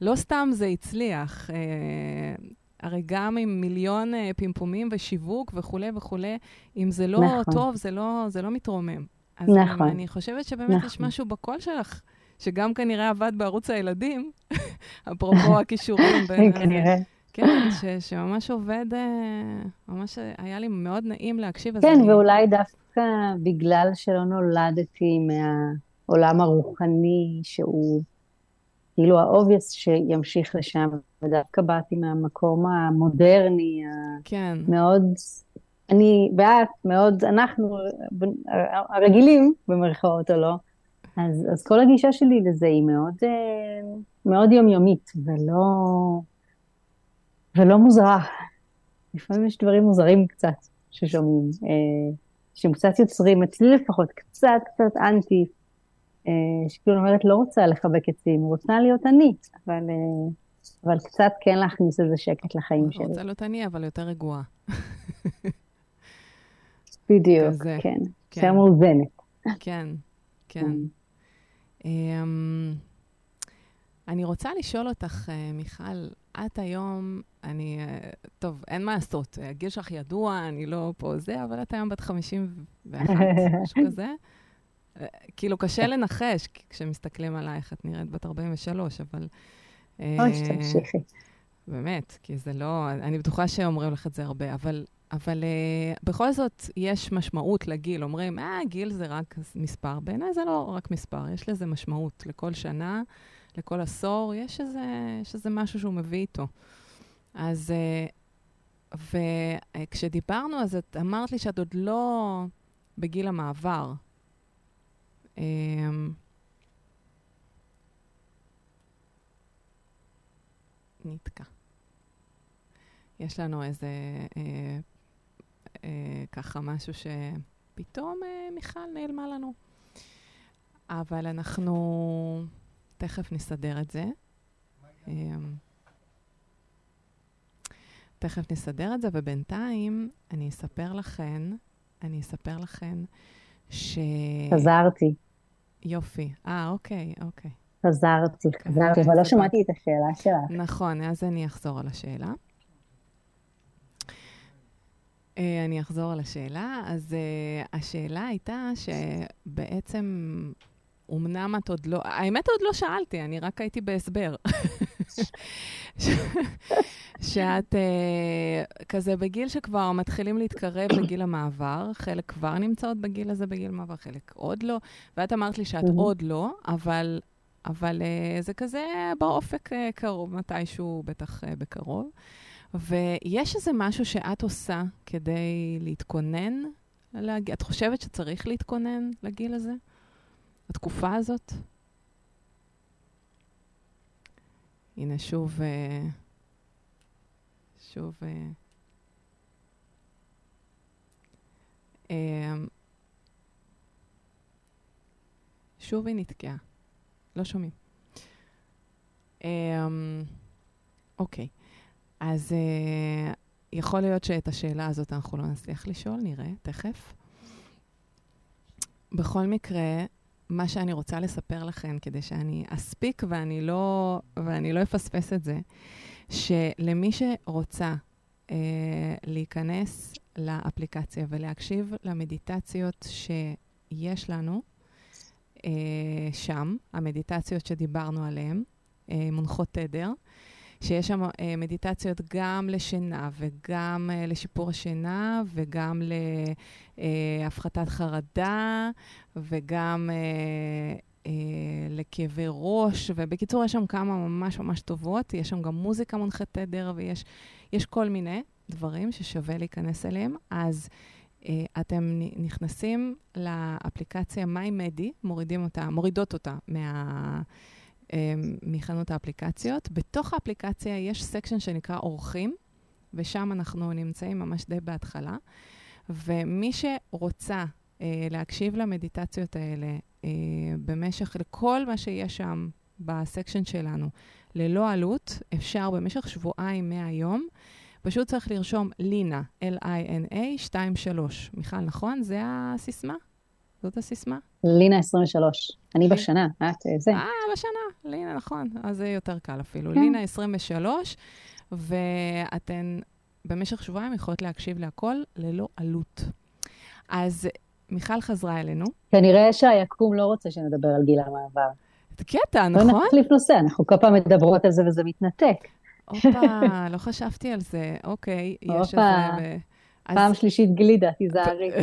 לא סתם זה הצליח. אה, הרי גם עם מיליון אה, פמפומים ושיווק וכולי וכולי, אם זה לא נכון. טוב, זה לא, זה לא מתרומם. אז נכון. אני, אני חושבת שבאמת יש נכון. משהו בקול שלך, שגם כנראה עבד בערוץ הילדים, אפרופו הכישורים בין... כנראה. כן, ש, שממש עובד, אה, ממש היה לי מאוד נעים להקשיב. כן, אני- ואולי דווקא בגלל שלא נולדתי מהעולם הרוחני, שהוא כאילו ה obvious שימשיך לשם, ודווקא באתי מהמקום המודרני, כן, המאוד, אני ואת, מאוד, אנחנו הרגילים, במרכאות או לא, אז, אז כל הגישה שלי לזה היא מאוד, אה, מאוד יומיומית, ולא, ולא מוזרה. לפעמים יש דברים מוזרים קצת ששומעים, אה, שהם קצת יוצרים, אצלי לפחות, קצת קצת אנטי, אה, שכאילו אומרת, לא רוצה לחבק עצים, רוצה להיות אני, אבל, אבל קצת כן להכניס איזה שקט לחיים שלי. רוצה להיות אני, אבל יותר רגועה. בדיוק, כזה, כן. כן. יותר מאוזנת. כן, כן. אמ, אני רוצה לשאול אותך, אה, מיכל, את היום, אני, אה, טוב, אין מה לעשות, אה, הגיל שלך ידוע, אני לא פה זה, אבל את היום בת 51, משהו כזה. כאילו, קשה לנחש כשמסתכלים עלייך, את נראית בת 43, אבל... אוי, תמשיכי. באמת, כי זה לא, אני בטוחה שאומרים לך את זה הרבה, אבל, אבל uh, בכל זאת יש משמעות לגיל. אומרים, אה, גיל זה רק מספר. בעיניי זה לא רק מספר, יש לזה משמעות. לכל שנה, לכל עשור, יש איזה, יש איזה משהו שהוא מביא איתו. אז, uh, וכשדיברנו, אז את אמרת לי שאת עוד לא בגיל המעבר. Um, נתקע. יש לנו איזה, אה, ככה משהו שפתאום אה, מיכל נעלמה לנו. אבל אנחנו תכף נסדר את זה. אה, תכף נסדר את זה, ובינתיים אני אספר לכן, אני אספר לכן ש... חזרתי, יופי. אה, אוקיי, אוקיי. חזרתי, חזרתי, אה, אבל לא שמעתי את השאלה שלך. נכון, אז אני אחזור על השאלה. אה, אני אחזור על השאלה. אז uh, השאלה הייתה שבעצם, אמנם את עוד לא, האמת עוד לא שאלתי, אני רק הייתי בהסבר. שאת uh, כזה בגיל שכבר מתחילים להתקרב לגיל המעבר, חלק כבר נמצאות בגיל הזה בגיל מעבר, חלק עוד לא, ואת אמרת לי שאת. עוד לא, אבל אבל uh, זה כזה באופק uh, קרוב, מתישהו בטח uh, בקרוב. ויש איזה משהו שאת עושה כדי להתכונן? להג... את חושבת שצריך להתכונן לגיל הזה? לתקופה הזאת? הנה, שוב... Uh, שוב... Uh, um, שוב היא נתקעה. לא שומעים. אוקיי, אז uh, יכול להיות שאת השאלה הזאת אנחנו לא נצליח לשאול, נראה, תכף. בכל מקרה, מה שאני רוצה לספר לכם, כדי שאני אספיק ואני לא, ואני לא אפספס את זה, שלמי שרוצה uh, להיכנס לאפליקציה ולהקשיב למדיטציות שיש לנו, uh, שם, המדיטציות שדיברנו עליהן, uh, מונחות תדר, שיש שם uh, מדיטציות גם לשינה וגם uh, לשיפור השינה וגם להפחתת חרדה וגם uh, uh, לכאבי ראש, ובקיצור, יש שם כמה ממש ממש טובות, יש שם גם מוזיקה מונחת תדר ויש יש כל מיני דברים ששווה להיכנס אליהם. אז uh, אתם נכנסים לאפליקציה MyMedi, מורידים אותה, מורידות אותה מה... אה, מחנות האפליקציות. בתוך האפליקציה יש section שנקרא אורחים, ושם אנחנו נמצאים ממש די בהתחלה. ומי שרוצה אה, להקשיב למדיטציות האלה אה, במשך, לכל מה שיש שם ב section שלנו, ללא עלות, אפשר במשך שבועיים מהיום, פשוט צריך לרשום לינה, L-I-N-A 23. מיכל, נכון? זה הסיסמה? זאת הסיסמה? לינה 23. אני. בשנה, את אה, זה. אה, בשנה, לינה, נכון. אז זה יותר קל אפילו. כן. לינה 23, ואתן במשך שבועיים יכולות להקשיב להכל ללא עלות. אז מיכל חזרה אלינו. כנראה שהיקום לא רוצה שנדבר על גיל המעבר. קטע, בוא נכון? נחליף נושא, אנחנו כל פעם מדברות על זה וזה מתנתק. הופה, לא חשבתי על זה. אוקיי, יש את זה. הופה. ו- אז- פעם שלישית גלידה, תיזהרי.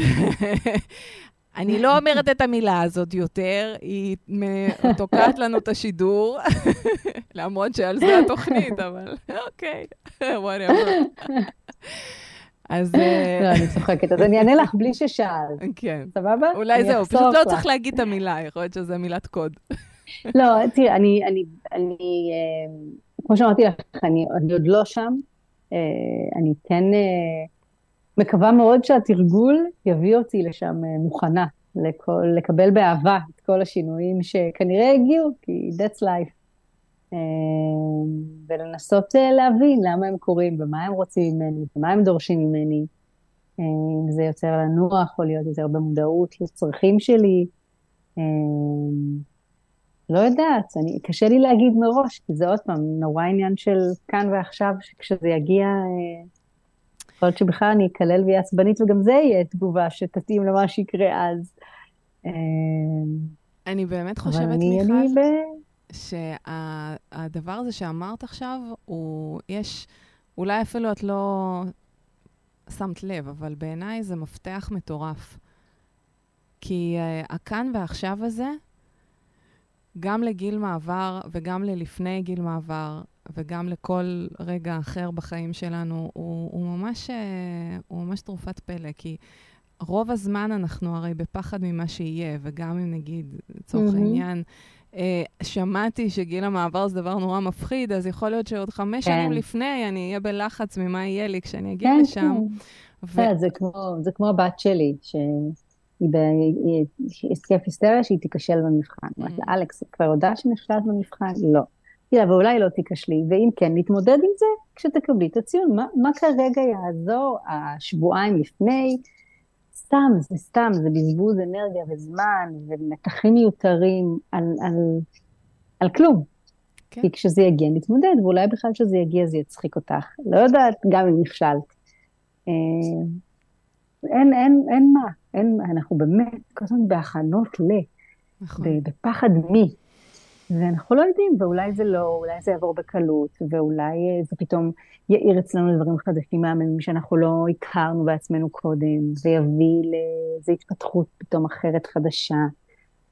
אני לא אומרת את המילה הזאת יותר, היא תוקעת לנו את השידור, למרות שעל זה התוכנית, אבל אוקיי, whatever. אז אה, לא, אני צוחקת, אז אני אענה לך בלי ששאלת, כן. סבבה? אולי זהו, פשוט לא. צריך להגיד את המילה, יכול להיות שזו מילת קוד. לא, תראי, אני, אני, אני, אה, כמו שאמרתי לך, אני, עוד לא שם. אה, אני כן מקווה מאוד שהתרגול יביא אותי לשם אה, מוכנה, לכל, לקבל באהבה את כל השינויים שכנראה הגיעו, כי that's life. אה, ולנסות אה, להבין למה הם קורים ומה הם רוצים ממני ומה הם דורשים ממני. אם זה יוצר לנוח או להיות יותר במודעות לצרכים שלי. לא יודעת, אני, קשה לי להגיד מראש, כי זה עוד פעם נורא עניין של כאן ועכשיו, שכשזה יגיע, יכול להיות שבכלל אני אקלל ואהיה עצבנית, וגם זה יהיה תגובה שתתאים למה שיקרה אז. אה, אני באמת חושבת, אני, מיכל, אני ב... שהדבר הזה שאמרת עכשיו, הוא, יש, אולי אפילו את לא שמת לב, אבל בעיניי זה מפתח מטורף. כי uh, הכאן ועכשיו הזה, גם לגיל מעבר וגם ללפני גיל מעבר, וגם לכל רגע אחר בחיים שלנו, הוא, הוא, ממש, uh, הוא ממש תרופת פלא. כי רוב הזמן אנחנו הרי בפחד ממה שיהיה, וגם אם נגיד, לצורך מהמם. העניין, אה, שמעתי שגיל המעבר זה דבר נורא מפחיד, אז יכול להיות שעוד חמש כן. שנים לפני אני אהיה בלחץ ממה יהיה לי כשאני אגיע כן, לשם. כן. ו- כן, זה כמו, זה כמו הבת שלי, שהיא ב- היא- היא התקף היסטריה שהיא תיכשל במבחן. Mm. לה, אלכס, כבר יודעת שנכשלת במבחן? לא. לה, ואולי לא תיכשלי, ואם כן, נתמודד עם זה כשתקבלי את הציון. מה, מה כרגע יעזור השבועיים לפני? סתם, זה סתם, זה בזבוז אנרגיה וזמן ומתחים מיותרים על, על, על כלום. כן. כי כשזה יגיע נתמודד, ואולי בכלל כשזה יגיע זה יצחיק אותך. לא יודעת, גם אם נכשלת. אה, אין, אין, אין מה, אין, אנחנו באמת כל הזמן בהכנות ל, נכון. בפחד מי. ואנחנו לא יודעים, ואולי זה לא, אולי זה יעבור בקלות, ואולי אה, זה פתאום יאיר אצלנו דברים חדשים מהממים שאנחנו לא הכרנו בעצמנו קודם, ויביא לאיזו התפתחות פתאום אחרת חדשה.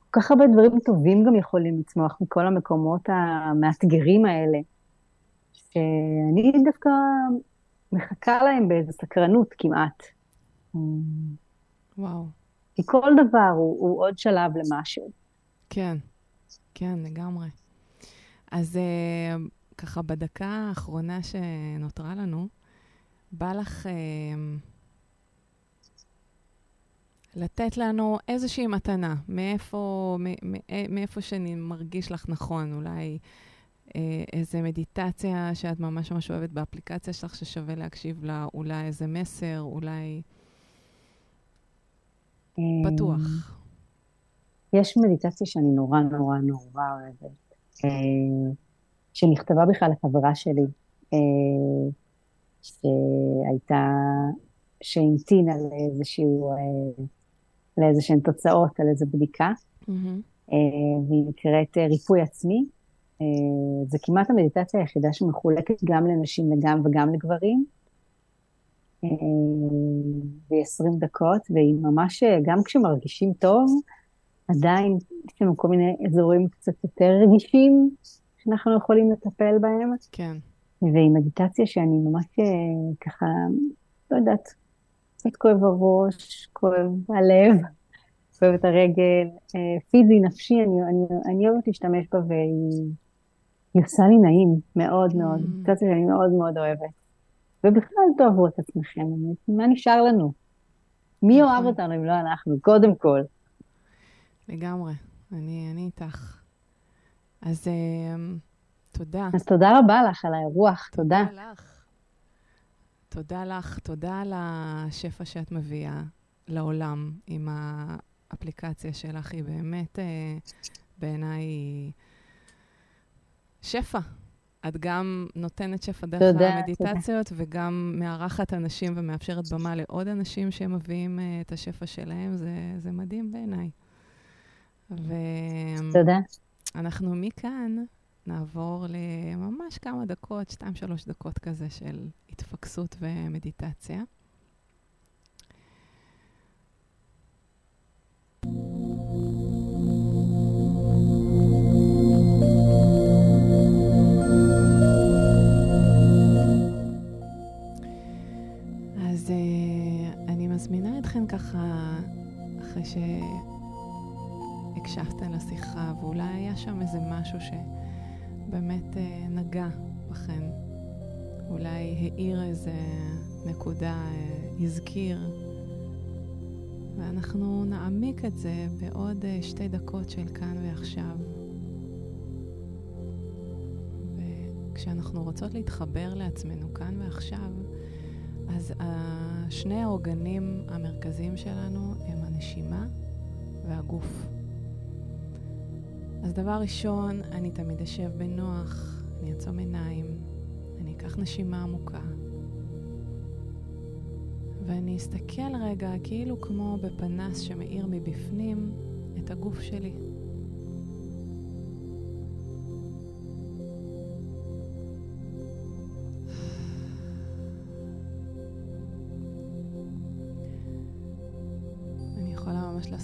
כל כך הרבה דברים טובים גם יכולים לצמוח מכל המקומות המאתגרים האלה, שאני דווקא מחכה להם באיזו סקרנות כמעט. וואו. כי כל דבר הוא, הוא עוד שלב למשהו. כן, כן, לגמרי. אז אה, ככה, בדקה האחרונה שנותרה לנו, בא לך אה, לתת לנו איזושהי מתנה, מאיפה, אה, מאיפה שאני מרגיש לך נכון, אולי איזה מדיטציה שאת ממש ממש אוהבת באפליקציה שלך ששווה להקשיב לה, אולי איזה מסר, אולי פתוח. יש מדיטציה שאני נורא נורא נורא אוהבת, אה, שנכתבה בכלל לחברה שלי, אה, שהייתה, שהמתינה לאיזשהו, אה, לאיזשהן תוצאות על איזו בדיקה, והיא נקראת ריפוי עצמי. זה כמעט המדיטציה היחידה שמחולקת גם לנשים וגם וגם לגברים. אה, והיא 20 דקות, והיא ממש, גם כשמרגישים טוב, עדיין יש לנו כל מיני אזורים קצת יותר רגישים שאנחנו יכולים לטפל בהם, כן, והיא מדיטציה שאני ממש אה, ככה, לא יודעת, קצת כואב הראש, כואב הלב, כואב את הרגל, אה, פיזי, נפשי, אני, אני, אני אוהבת להשתמש בה והיא היא עושה לי נעים מאוד מאוד, Mm. מדיטציה שאני מאוד מאוד אוהבת. ובכלל תאהבו את עצמכם, מה נשאר לנו? מי נכון. אוהב אותנו אם לא אנחנו, קודם כל. לגמרי. אני, אני איתך. אז אה, תודה. אז תודה רבה לך על האירוח, תודה. לך. תודה לך, תודה על השפע שאת מביאה לעולם עם האפליקציה שלך היא באמת, אה, בעיניי, שפע. את גם נותנת שפע דרך תודה, המדיטציות, וגם מארחת אנשים ומאפשרת במה לעוד אנשים שמביאים אה, את השפע שלהם. זה, זה מדהים בעיניי. תודה. ואנחנו מכאן נעבור לממש כמה דקות, שתיים, שלוש דקות כזה של התפקסות ומדיטציה. שם איזה משהו שבאמת אה, נגע בכן, אולי האיר איזה נקודה, אה, הזכיר, ואנחנו נעמיק את זה בעוד אה, שתי דקות של כאן ועכשיו. וכשאנחנו רוצות להתחבר לעצמנו כאן ועכשיו, אז שני העוגנים המרכזיים שלנו הם הנשימה והגוף. אז דבר ראשון, אני תמיד אשב בנוח, אני אעצום עיניים, אני אקח נשימה עמוקה, ואני אסתכל רגע כאילו כמו בפנס שמאיר מבפנים את הגוף שלי.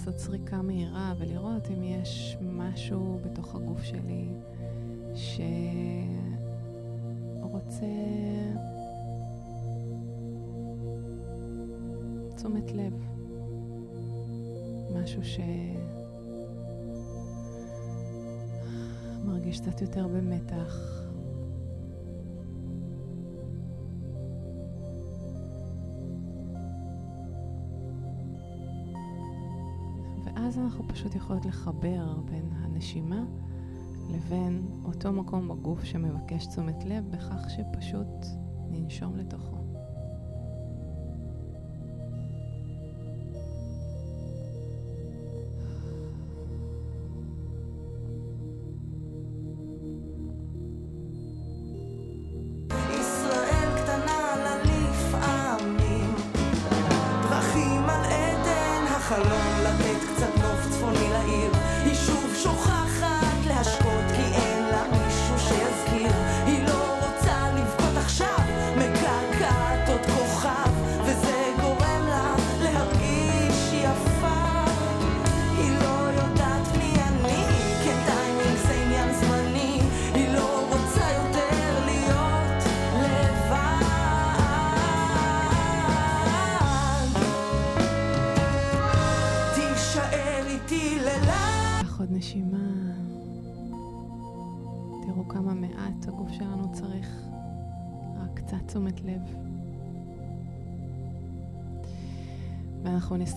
לעשות סריקה מהירה ולראות אם יש משהו בתוך הגוף שלי שרוצה תשומת לב. משהו שמרגיש קצת יותר במתח. ואז אנחנו פשוט יכולות לחבר בין הנשימה לבין אותו מקום בגוף שמבקש תשומת לב בכך שפשוט ננשום לתוכו.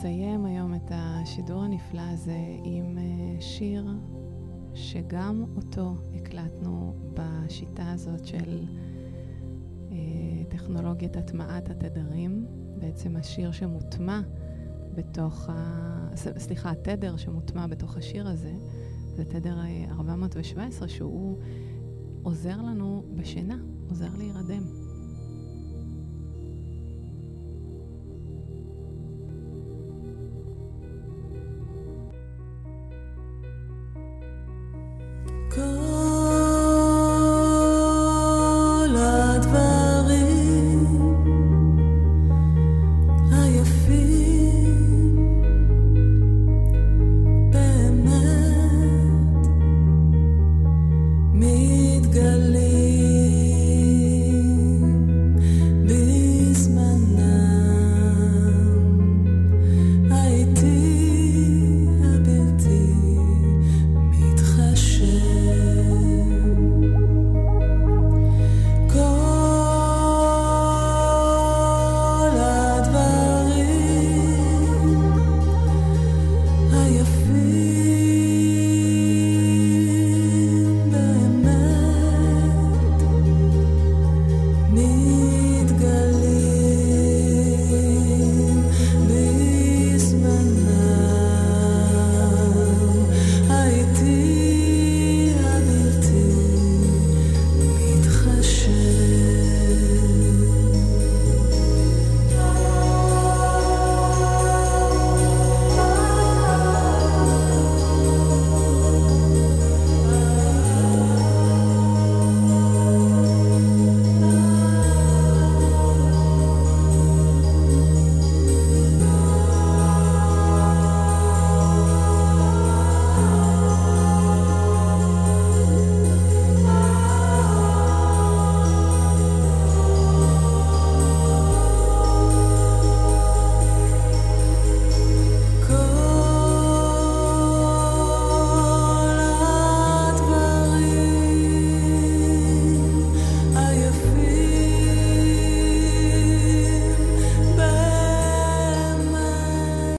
נסיים היום את השידור הנפלא הזה עם אה, שיר שגם אותו הקלטנו בשיטה הזאת של אה, טכנולוגיית הטמעת התדרים. בעצם השיר שמוטמע בתוך ה... סליחה, התדר שמוטמע בתוך השיר הזה, זה תדר אה, 417, שהוא עוזר לנו בשינה, עוזר להירדם.